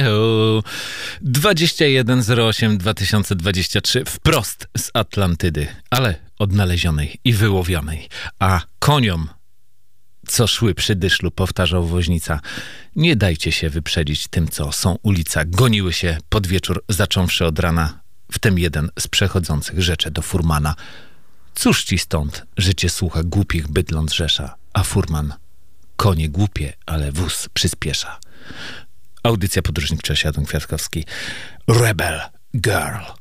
Heho. 2108 2023 wprost z Atlantydy, ale odnalezionej i wyłowionej. A koniom, co szły przy dyszlu, powtarzał woźnica, nie dajcie się wyprzedzić tym, co są ulica. Goniły się pod wieczór, zacząwszy od rana, w tym jeden z przechodzących rzeczy do furmana. Cóż ci stąd, życie słucha głupich bydląc rzesza, a furman konie głupie, ale wóz przyspiesza. Audycja podróżnicza Adam Kwiatkowski. Rebel Girl.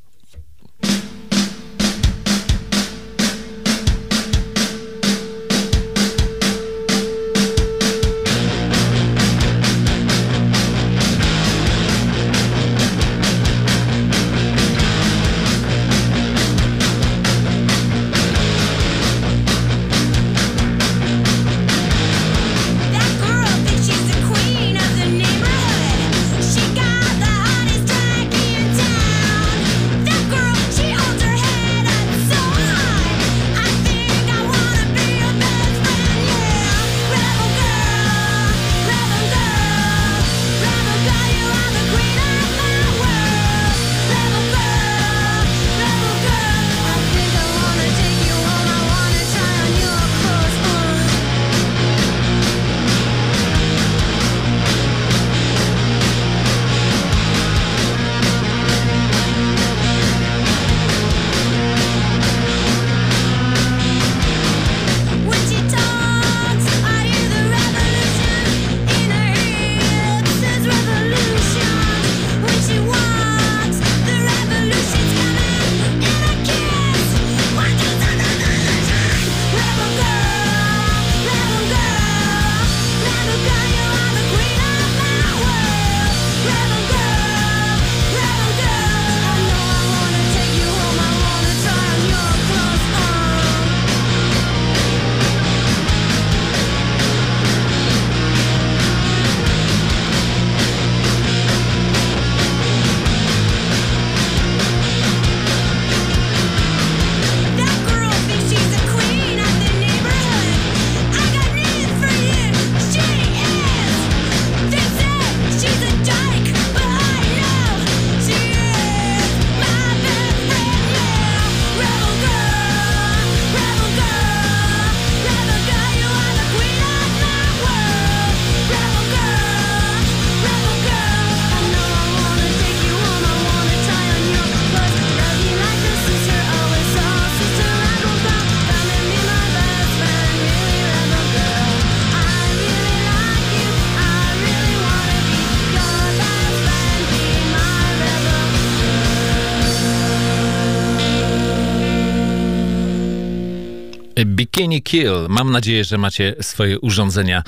Bikini Kill. Mam nadzieję, że macie swoje urządzenia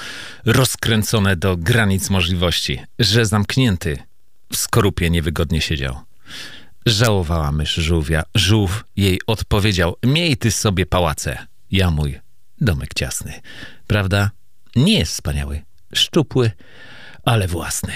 rozkręcone do granic możliwości, że zamknięty w skorupie niewygodnie siedział. Żałowała mysz żółwia. Żółw jej odpowiedział: Miej ty sobie pałace, ja mój domek ciasny. Prawda? Nie jest wspaniały, szczupły, ale własny.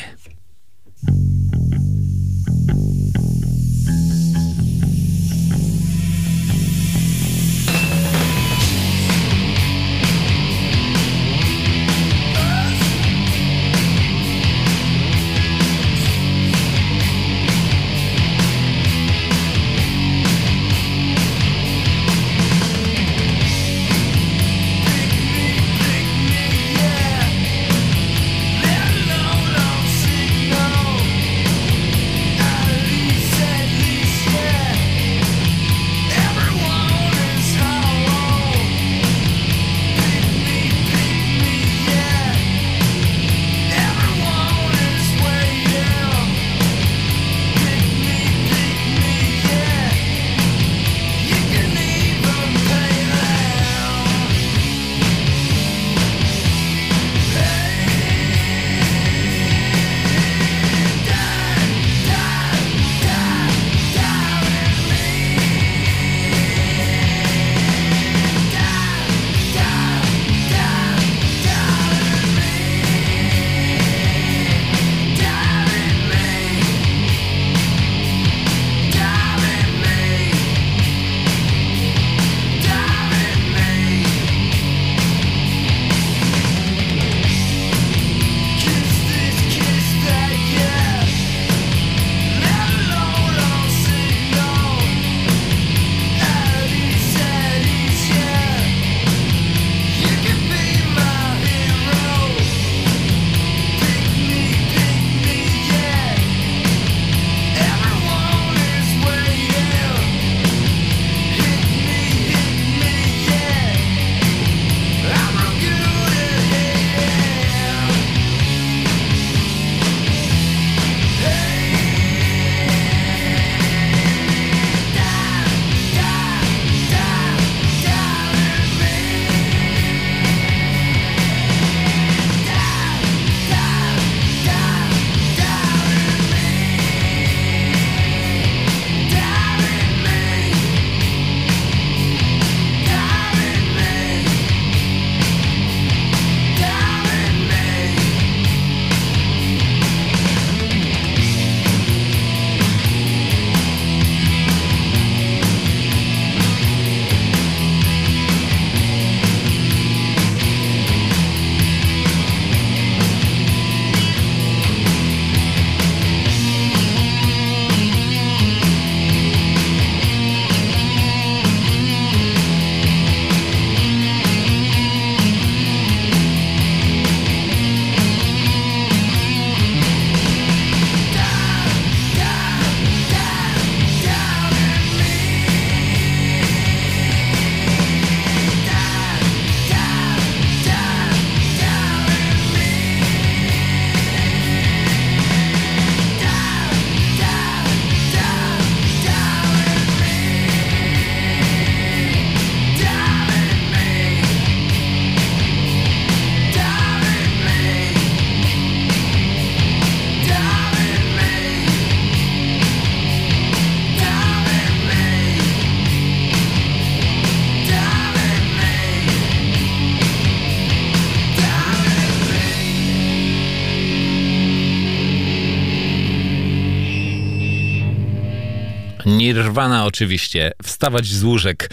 Nirwana oczywiście. Wstawać z łóżek.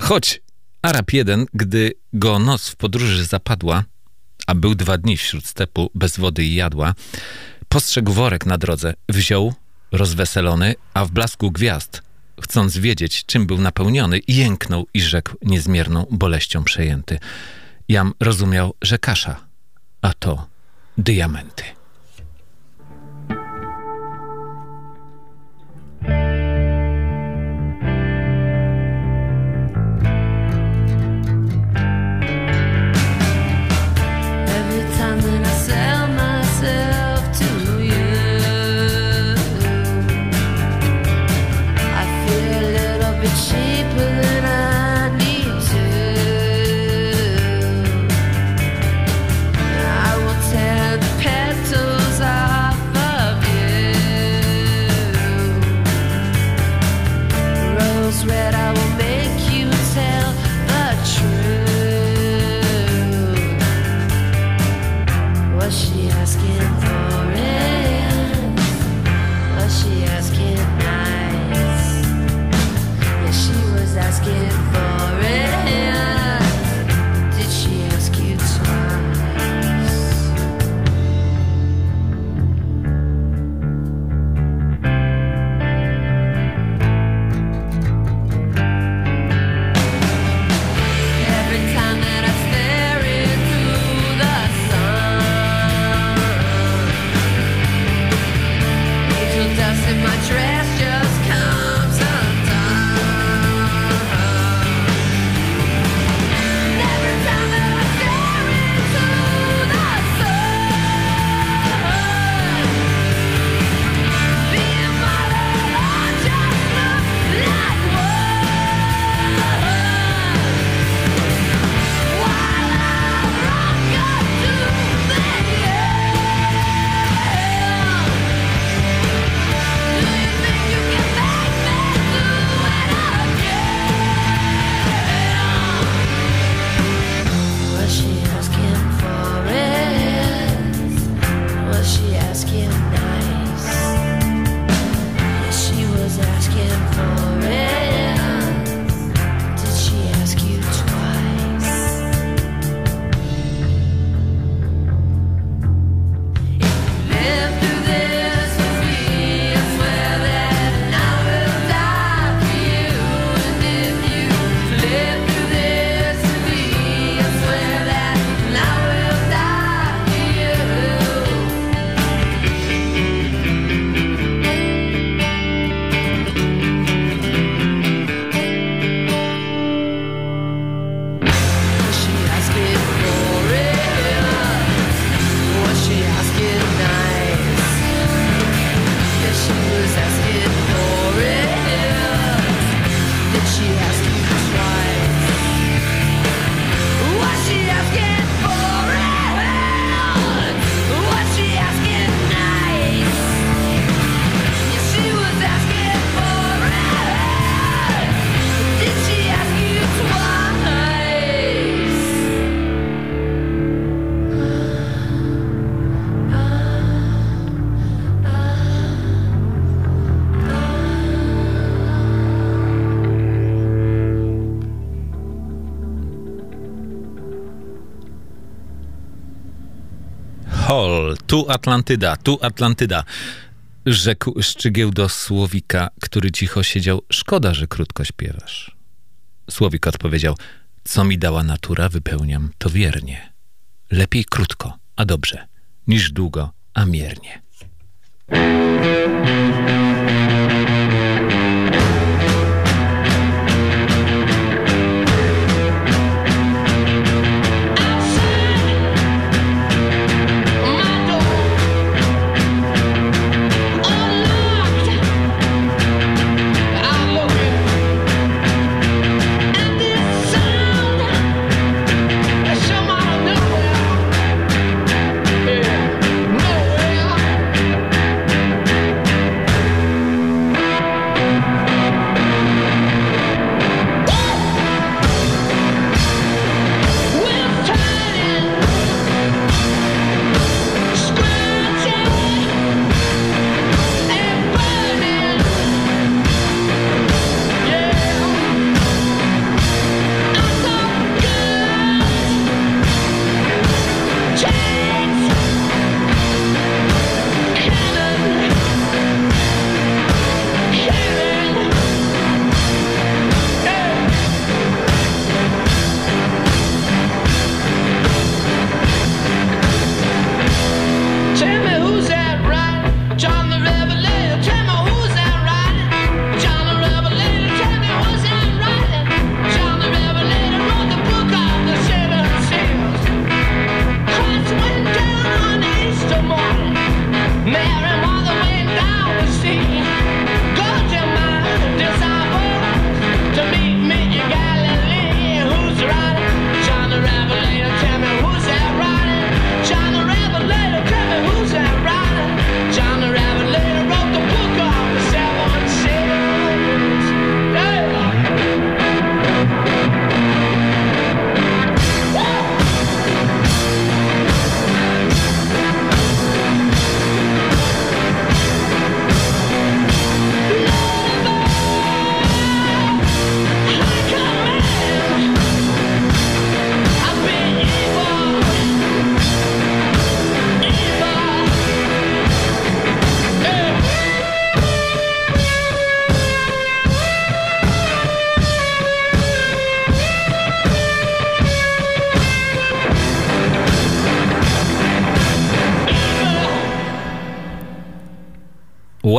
Choć Arab jeden, gdy go noc w podróży zapadła, a był dwa dni wśród stepu bez wody i jadła, postrzegł worek na drodze, wziął, rozweselony, a w blasku gwiazd, chcąc wiedzieć, czym był napełniony, jęknął i rzekł niezmierną boleścią przejęty. Jam rozumiał, że kasza, a to diamenty. Tu Atlantyda, tu Atlantyda. Rzekł Szczygieł do Słowika, który cicho siedział. Szkoda, że krótko śpiewasz. Słowik odpowiedział, co mi dała natura, wypełniam to wiernie. Lepiej krótko, a dobrze, niż długo, a miernie.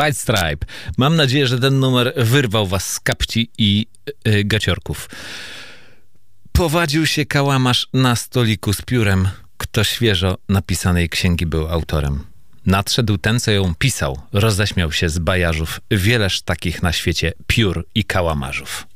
White Stripe. Mam nadzieję, że ten numer wyrwał was z kapci i yy, gaciorków. Powadził się kałamarz na stoliku z piórem. Kto świeżo napisanej księgi był autorem. Nadszedł ten, co ją pisał. Roześmiał się z bajarzów. Wieleż takich na świecie piór i kałamarzów.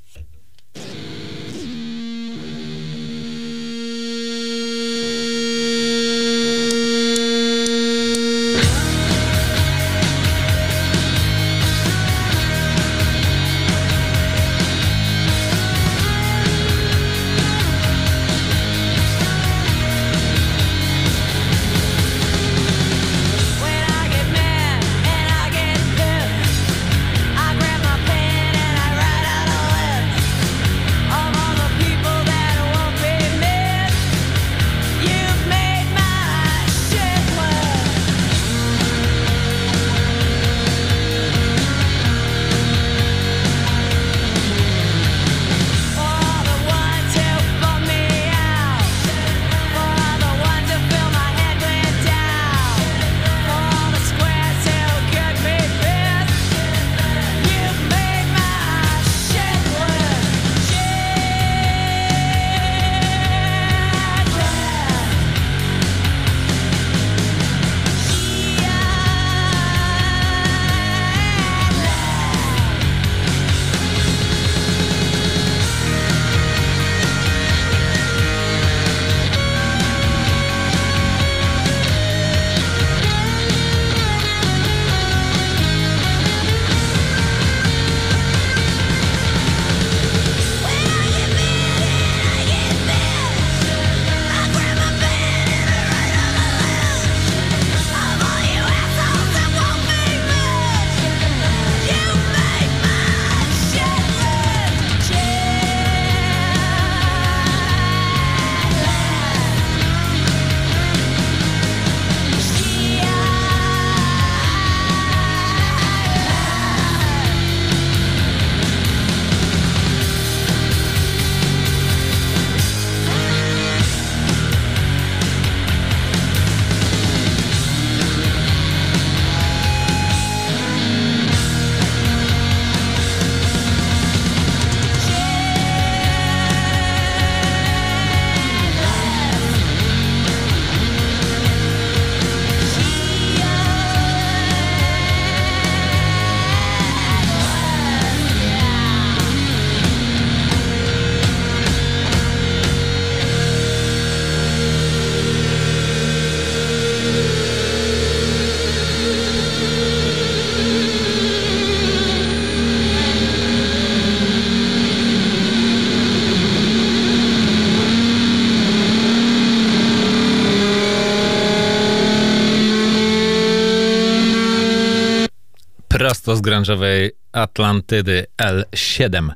Prosto z grunge'owej Atlantydy L7.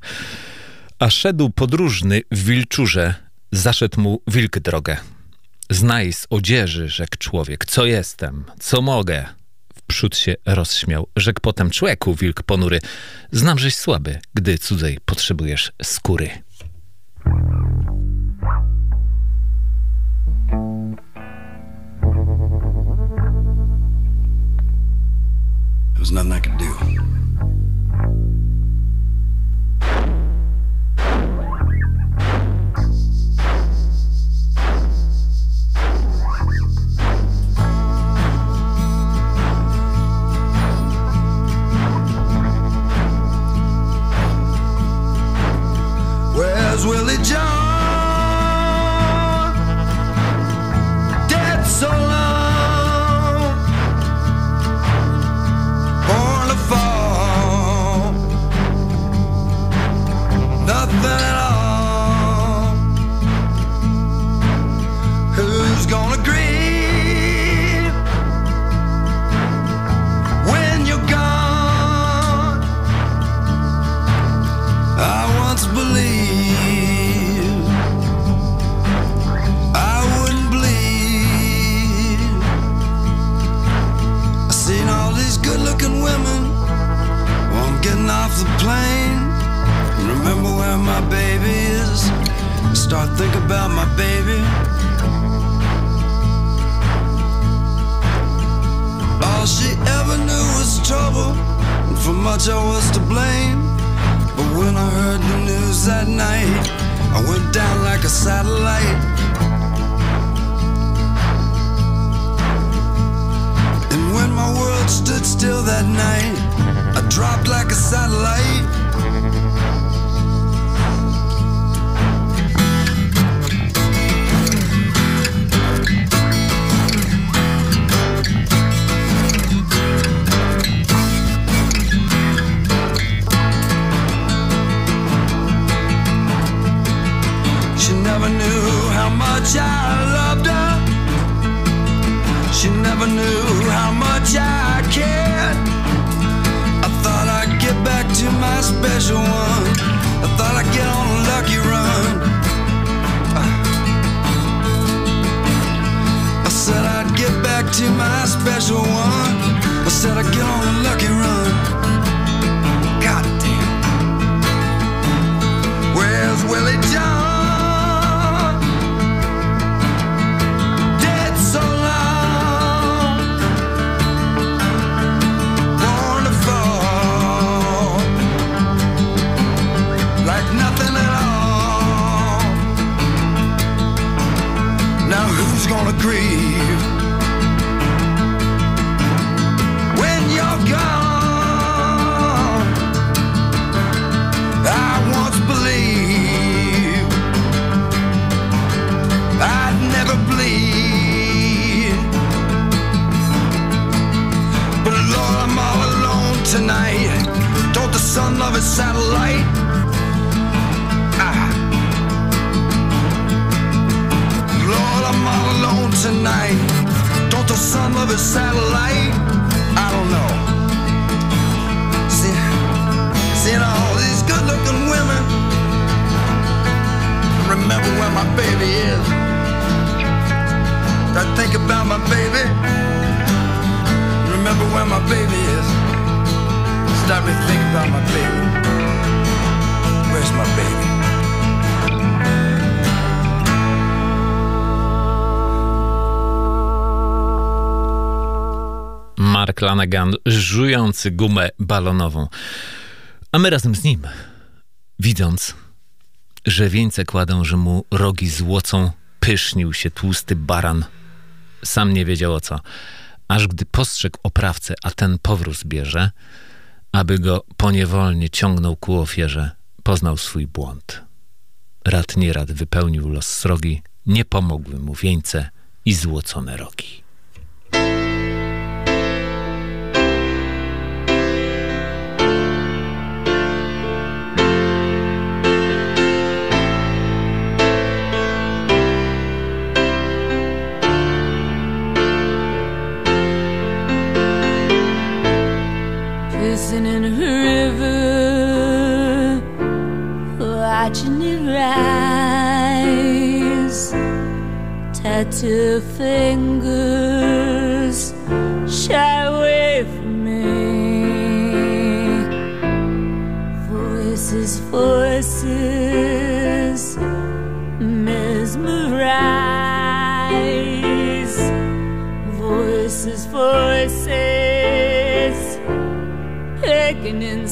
A szedł podróżny w wilczurze, zaszedł mu wilk drogę. Znaj z odzieży, rzekł człowiek, co jestem, co mogę. Wprzód się rozśmiał, rzekł potem człowieku, wilk ponury. Znam, żeś słaby, gdy cudzej potrzebujesz skóry. Was nothing I could do. Where's Willie John? trouble and for much I was to blame. But when I heard the news that night, I went down like a satellite. And when my world stood still that night, I dropped like a satellite. Much I loved her. She never knew how much I cared. I thought I'd get back to my special one. I thought I'd get on a lucky run. I said I'd get back to my special one. I said I'd get on a lucky run. God damn. Where's Willie John? Grieve when you're gone? I once believed I'd never bleed. But Lord, I'm all alone tonight. Don't the sun love his satellite? Tonight. Don't the sun love his satellite? Mark Lanegan żujący gumę balonową. A my razem z nim, widząc, że wieńce kładą, że mu rogi złocą, pysznił się tłusty baran. Sam nie wiedział o co. Aż gdy postrzegł oprawcę, a ten powróz bierze, aby go poniewolnie ciągnął ku ofierze, poznał swój błąd. Rad nie rad wypełnił los srogi, nie pomogły mu wieńce i złocone rogi. Pissing in a river, watching it rise. Tattoo fingers shy away from me. Voices, voices, mesmerize. Voices, voices awakening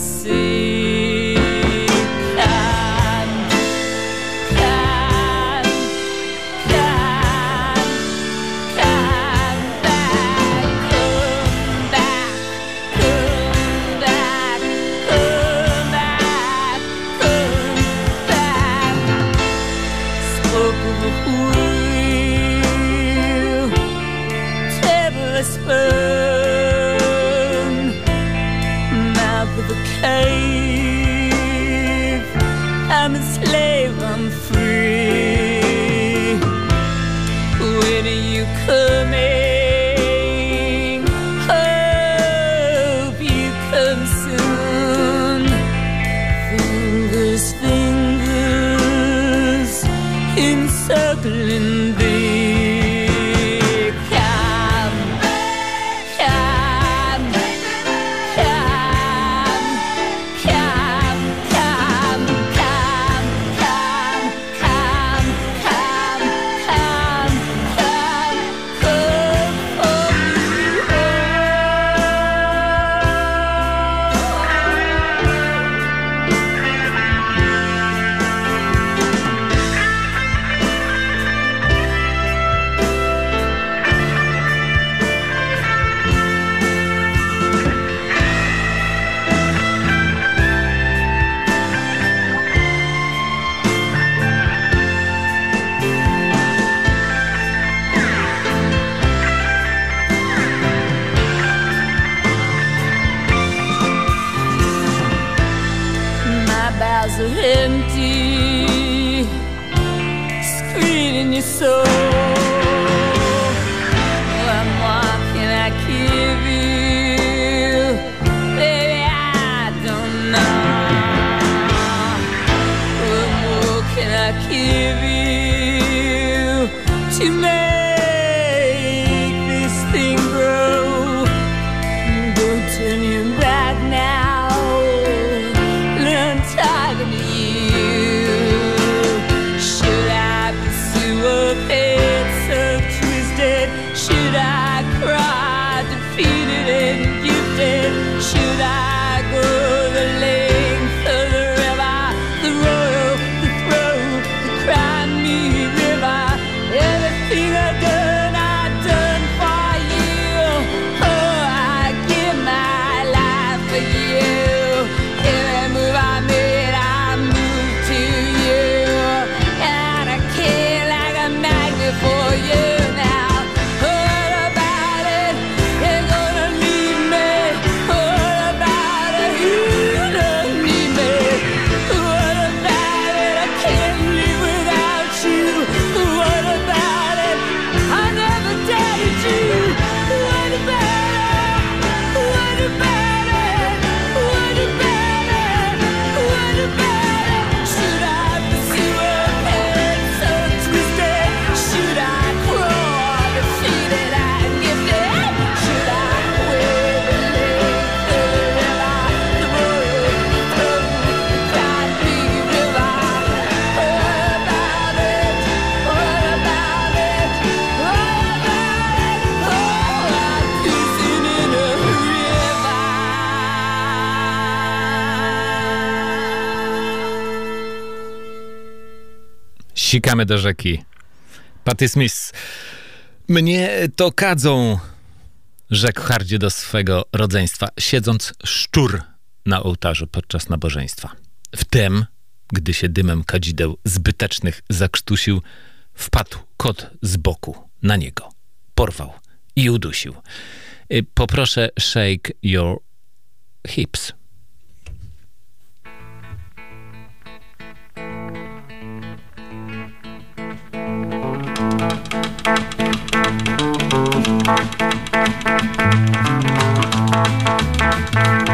Sikamy do rzeki. Patty Smith. Mnie to kadzą, rzekł Hardzie do swego rodzeństwa, siedząc szczur na ołtarzu podczas nabożeństwa. Wtem, gdy się dymem kadzideł zbytecznych zakrztusił, wpadł kot z boku na niego. Porwał i udusił. Y, poproszę shake your hips. Thank you.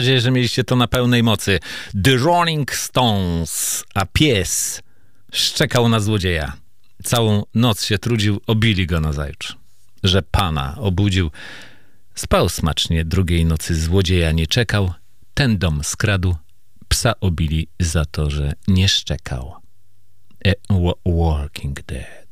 nadzieję, że mieliście to na pełnej mocy. The Rolling Stones, a pies szczekał na złodzieja. Całą noc się trudził, obili go nazajutrz. Że pana obudził. Spał smacznie drugiej nocy, złodzieja nie czekał. Ten dom skradł, psa obili za to, że nie szczekał. E, a walking Dead.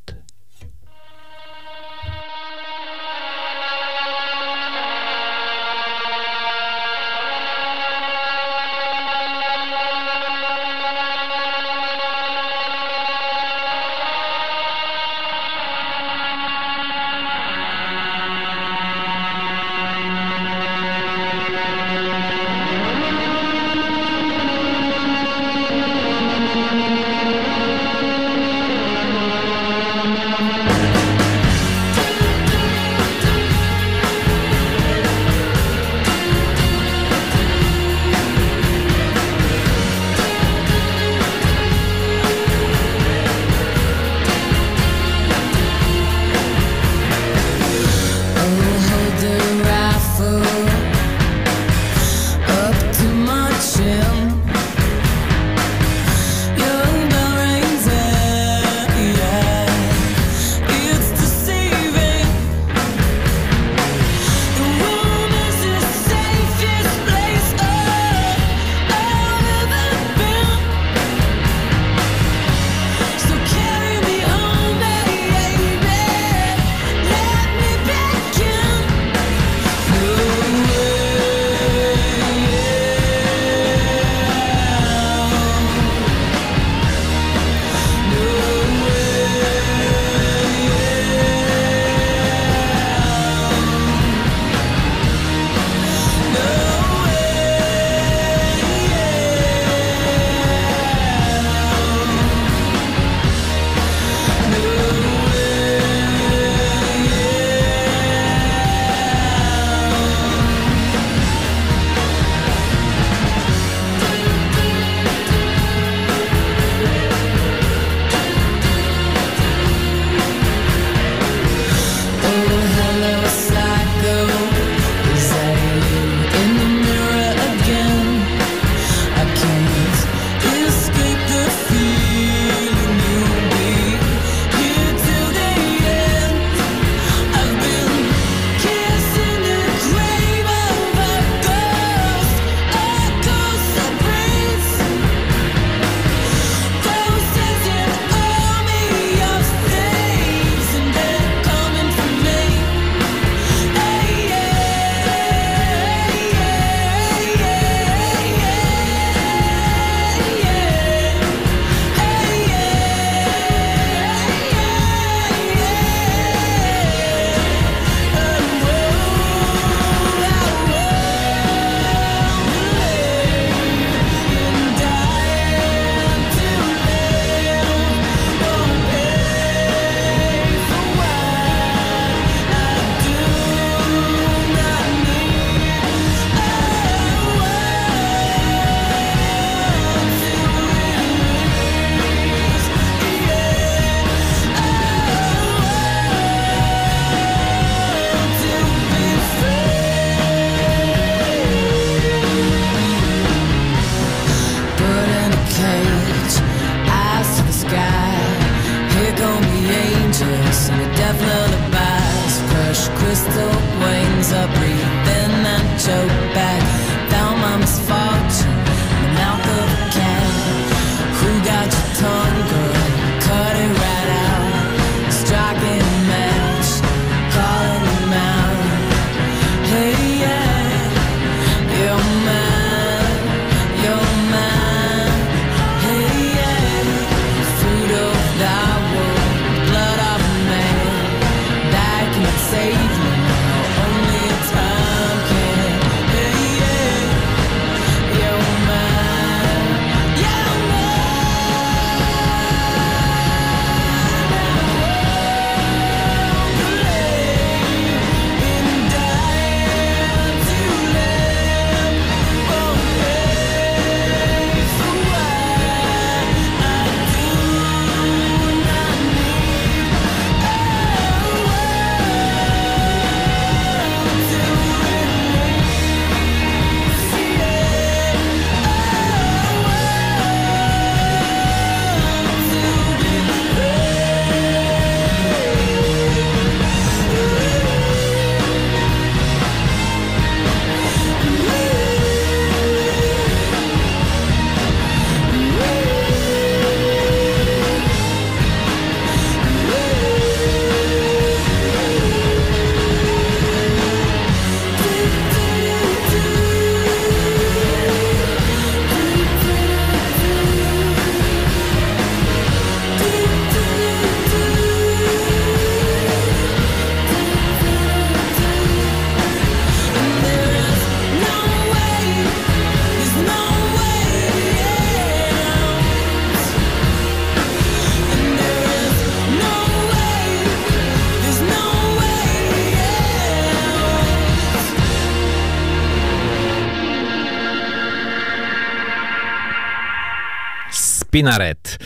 Spinaret.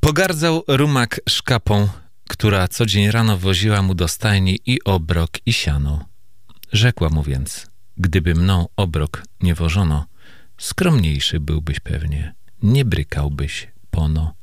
Pogardzał rumak szkapą, która co dzień rano woziła mu do stajni i obrok i siano. Rzekła mu więc, gdyby mną obrok nie wożono, skromniejszy byłbyś pewnie, nie brykałbyś pono.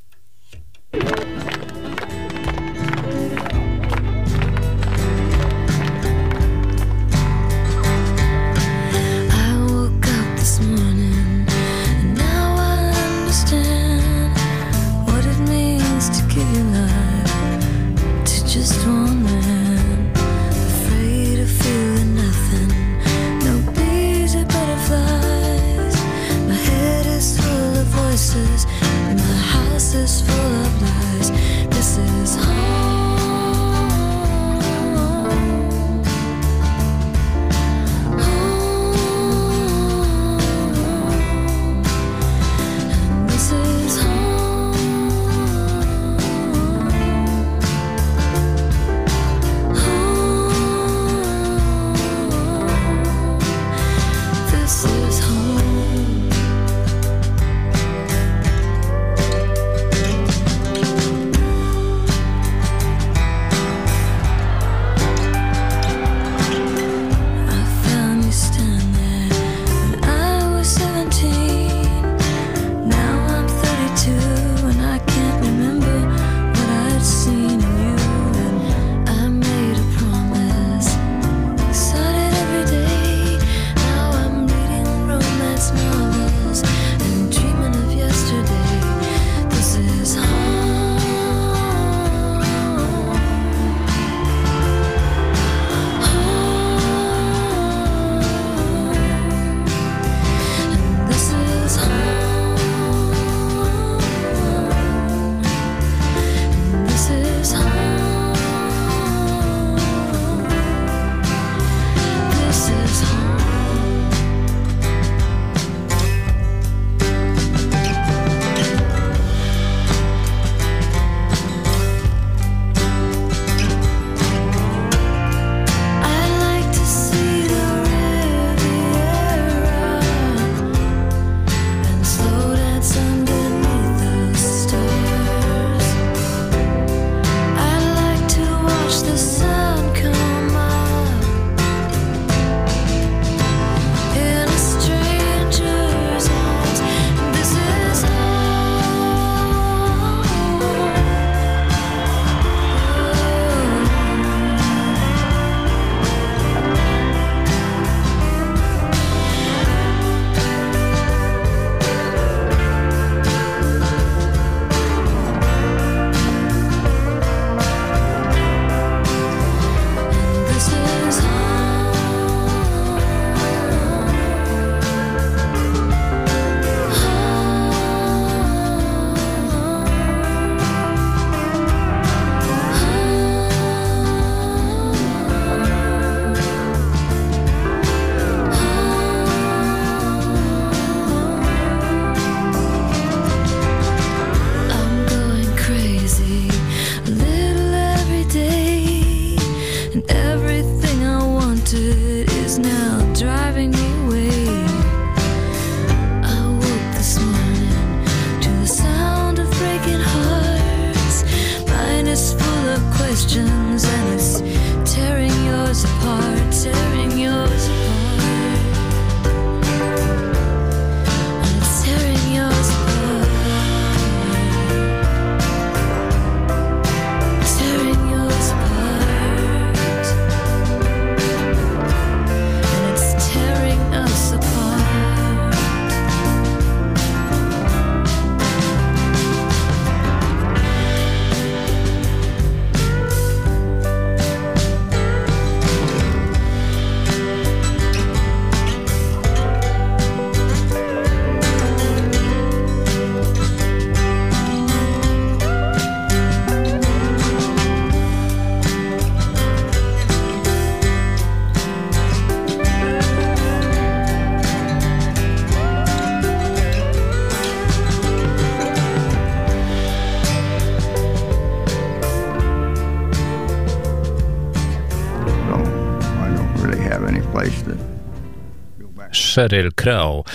Sheryl Crow.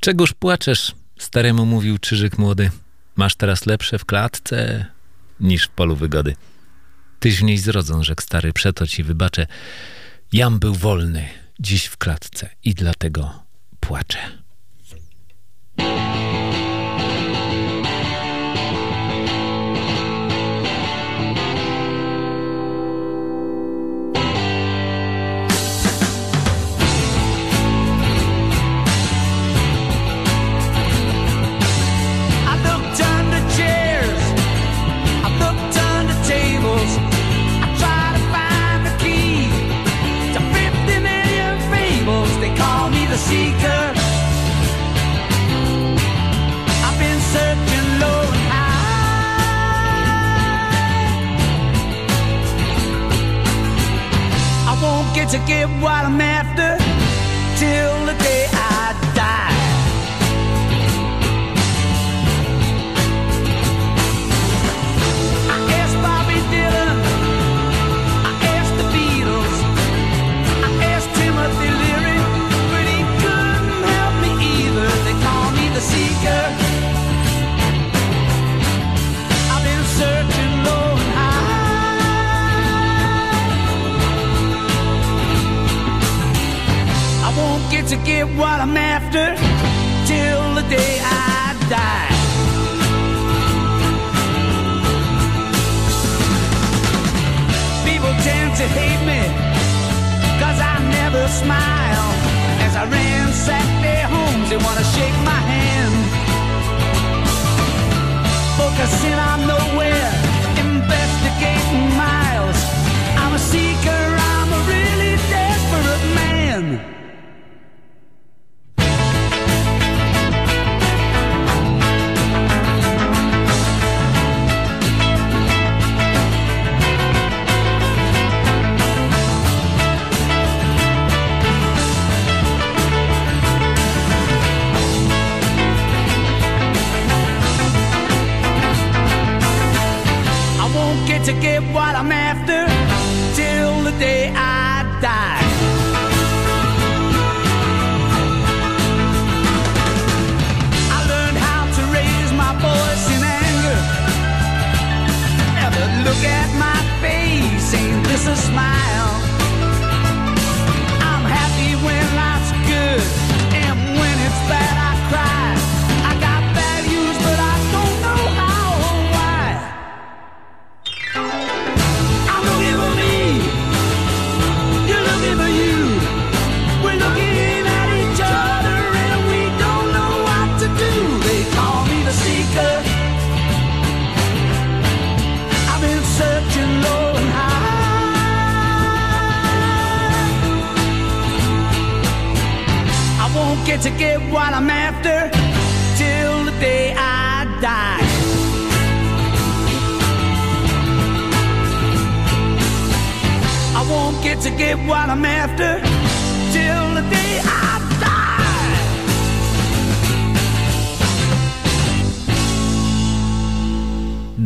Czegoż płaczesz? Staremu mówił Czyżyk młody. Masz teraz lepsze w klatce niż w polu wygody. Tyś w niej zrodzą, rzekł stary, przeto ci wybaczę. Jam był wolny dziś w klatce i dlatego płaczę. Get to get what I'm after. Till the day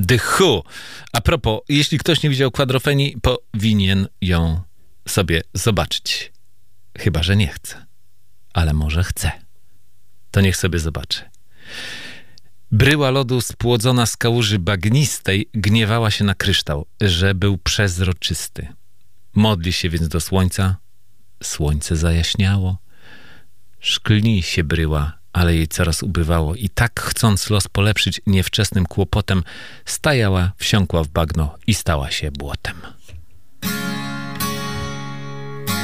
The Who. A propos, jeśli ktoś nie widział kwadrofenii, powinien ją sobie zobaczyć. Chyba, że nie chce. Ale może chce. To niech sobie zobaczy. Bryła lodu spłodzona z kałuży bagnistej gniewała się na kryształ, że był przezroczysty. Modli się więc do słońca. Słońce zajaśniało. Szklni się bryła, ale jej coraz ubywało i tak chcąc los polepszyć niewczesnym kłopotem, stajała, wsiąkła w bagno i stała się błotem.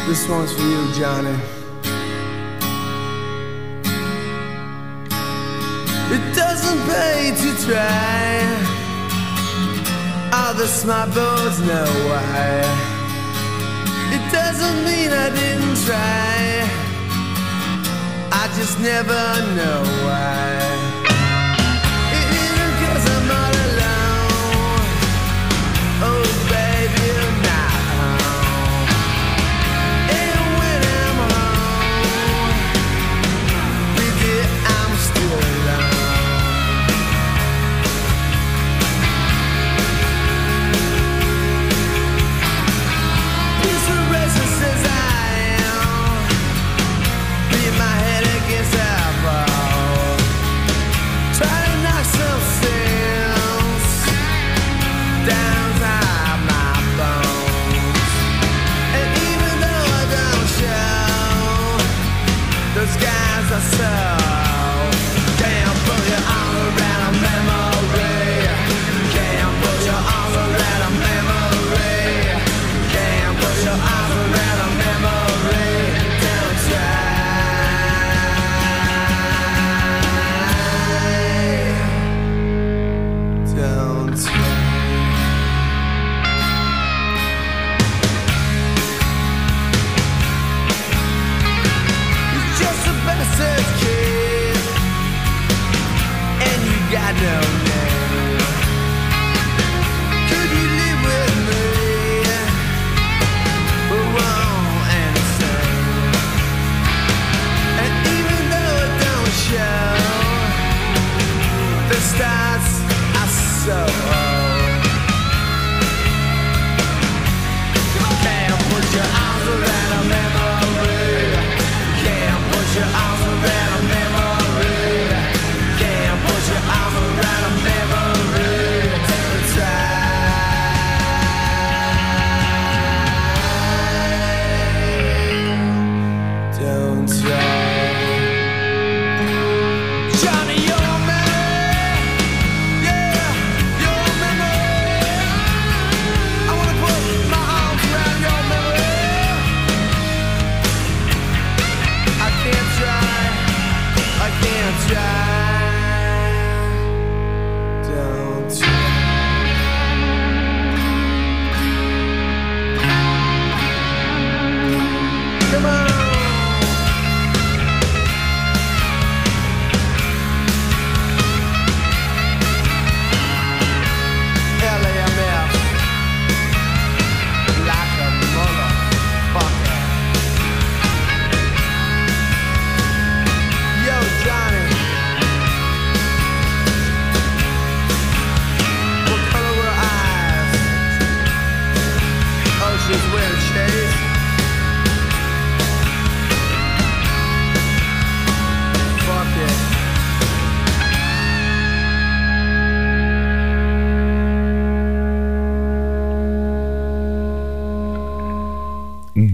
This one's for you, Johnny. It doesn't pay to try. Smart boys know why. It doesn't mean I didn't try. I just never know why.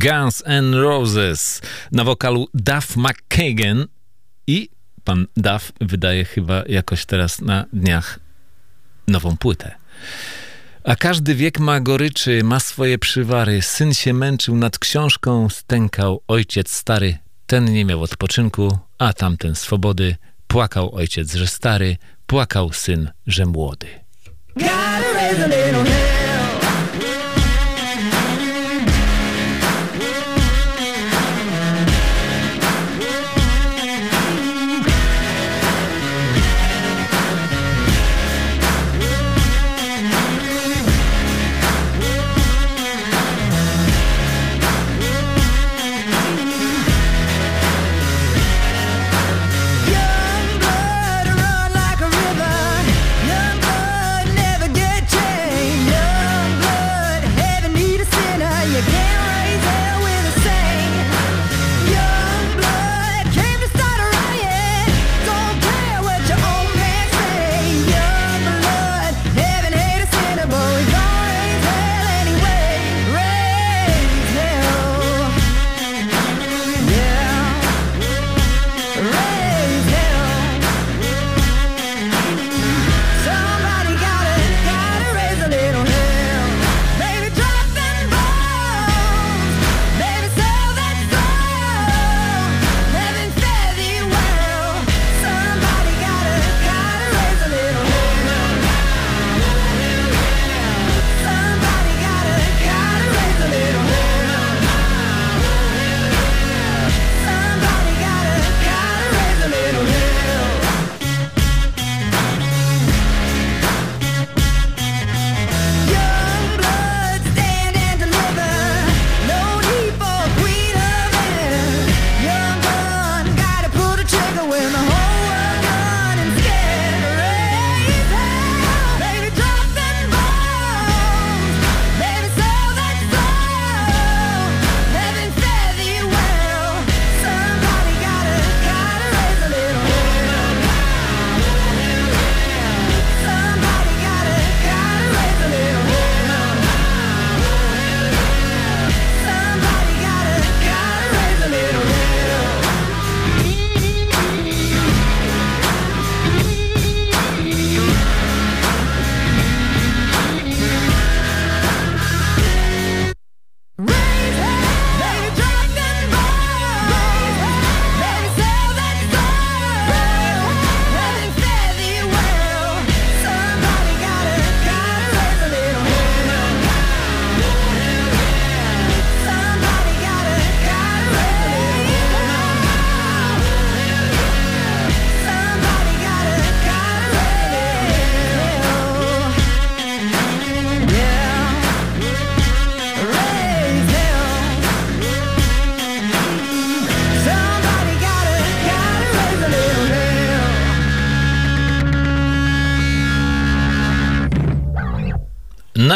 Guns N' Roses na wokalu Duff McKagan i pan Duff wydaje chyba jakoś teraz na dniach nową płytę. A każdy wiek ma goryczy, ma swoje przywary. Syn się męczył nad książką, stękał ojciec stary. Ten nie miał odpoczynku, a tamten swobody. Płakał ojciec, że stary, płakał syn, że młody.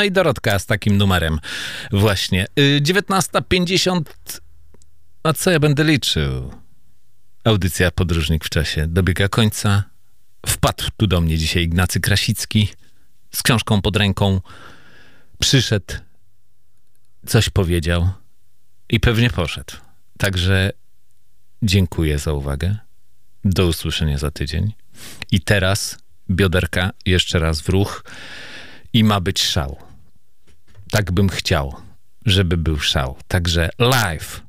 I Dorotka z takim numerem właśnie. Y, 19.50. A co ja będę liczył? Audycja Podróżnik w czasie dobiega końca. Wpadł tu do mnie dzisiaj Ignacy Krasicki z książką pod ręką. Przyszedł, coś powiedział i pewnie poszedł. Także dziękuję za uwagę. Do usłyszenia za tydzień. I teraz bioderka jeszcze raz w ruch i ma być szał. Tak bym chciał, żeby był szał. Także live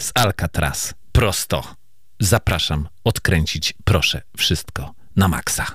z Alcatraz prosto. Zapraszam odkręcić, proszę, wszystko na maksa.